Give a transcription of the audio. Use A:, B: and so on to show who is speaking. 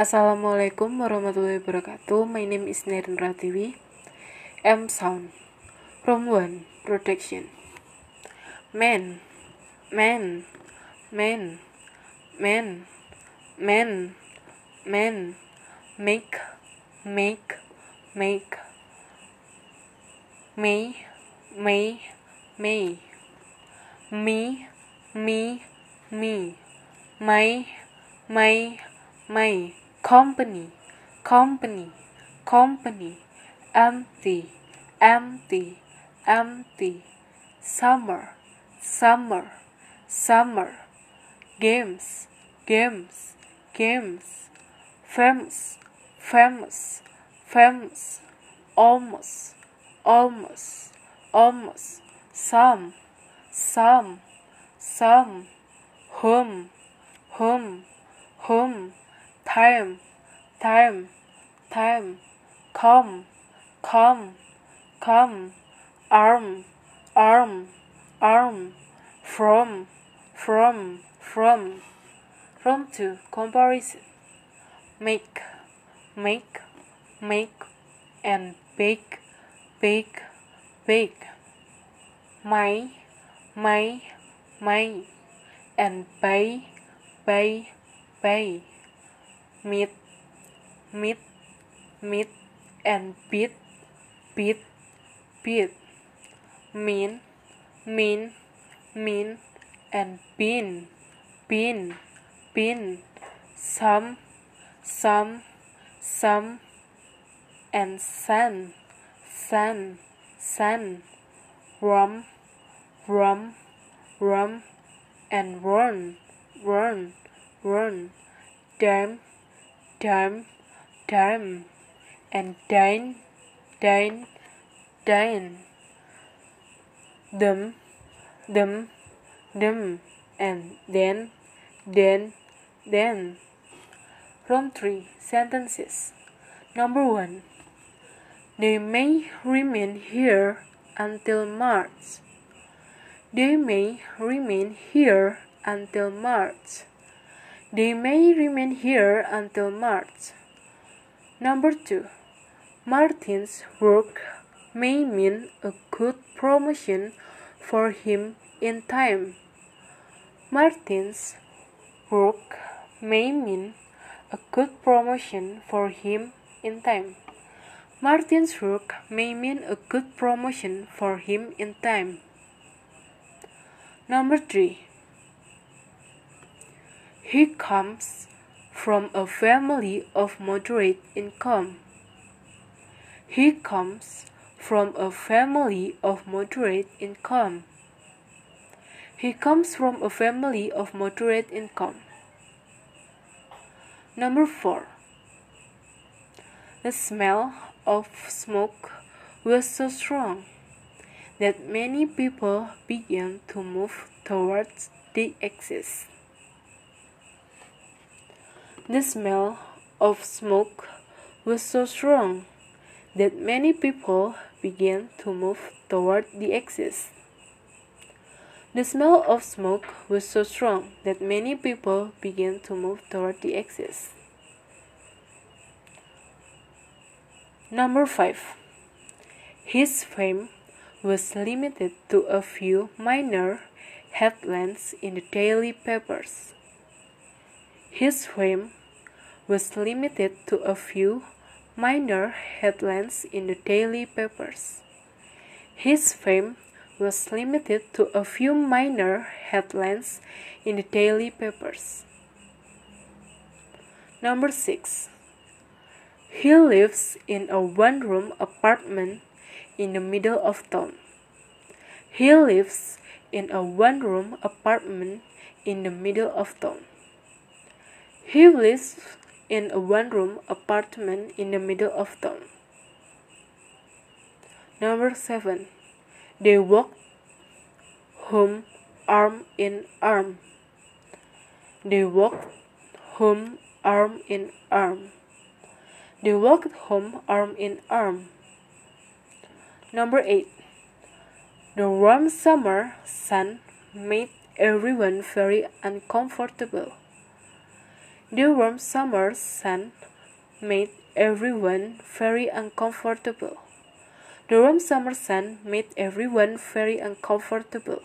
A: Assalamualaikum warahmatullahi wabarakatuh. My name is Nerin Ratiwi. M Sound. From one Protection. Man, man, man, man, man, man, make, make, make, may, may, may, me, me, me, my, my, my, company, company, company, empty, empty, empty, summer, summer, summer, games, games, games, famous, famous, famous, almost, almost, almost, some, some, some, whom, time, time, time, come, come, come, arm, arm, arm, from, from, from, from to comparison, make, make, make, and bake, bake, bake, my, my, my, and bay, bay, bay, meet, meet, meet, and beat, beat, beat, mean, mean, mean, and bean, bean, bean, some, some, some, and sun, sun, sun, rum, rum, rum, and run, run, run, damn, damn, damn, and dine, dine, dine, dum, dum, dum, and then, then, then. From three sentences. Number one. They may remain here until March. They may remain here until March. They may remain here until March. Number two. Martin's work may mean a good promotion for him in time. Martin's work may mean a good promotion for him in time. Martin's work may mean a good promotion for him in time. Number three. He comes from a family of moderate income. He comes from a family of moderate income. He comes from a family of moderate income. Number 4. The smell of smoke was so strong that many people began to move towards the exit. The smell of smoke was so strong that many people began to move toward the exit. The smell of smoke was so strong that many people began to move toward the exit. Number 5. His fame was limited to a few minor headlines in the daily papers. His fame was limited to a few minor headlines in the daily papers. His fame was limited to a few minor headlines in the daily papers. Number 6. He lives in a one room apartment in the middle of town. He lives in a one room apartment in the middle of town. He lives in a one room apartment in the middle of town. Number 7. They walked home arm in arm. They walked home arm in arm. They walked home arm in arm. Number 8. The warm summer sun made everyone very uncomfortable. The warm summer sun made everyone very uncomfortable. The warm summer sun made everyone very uncomfortable.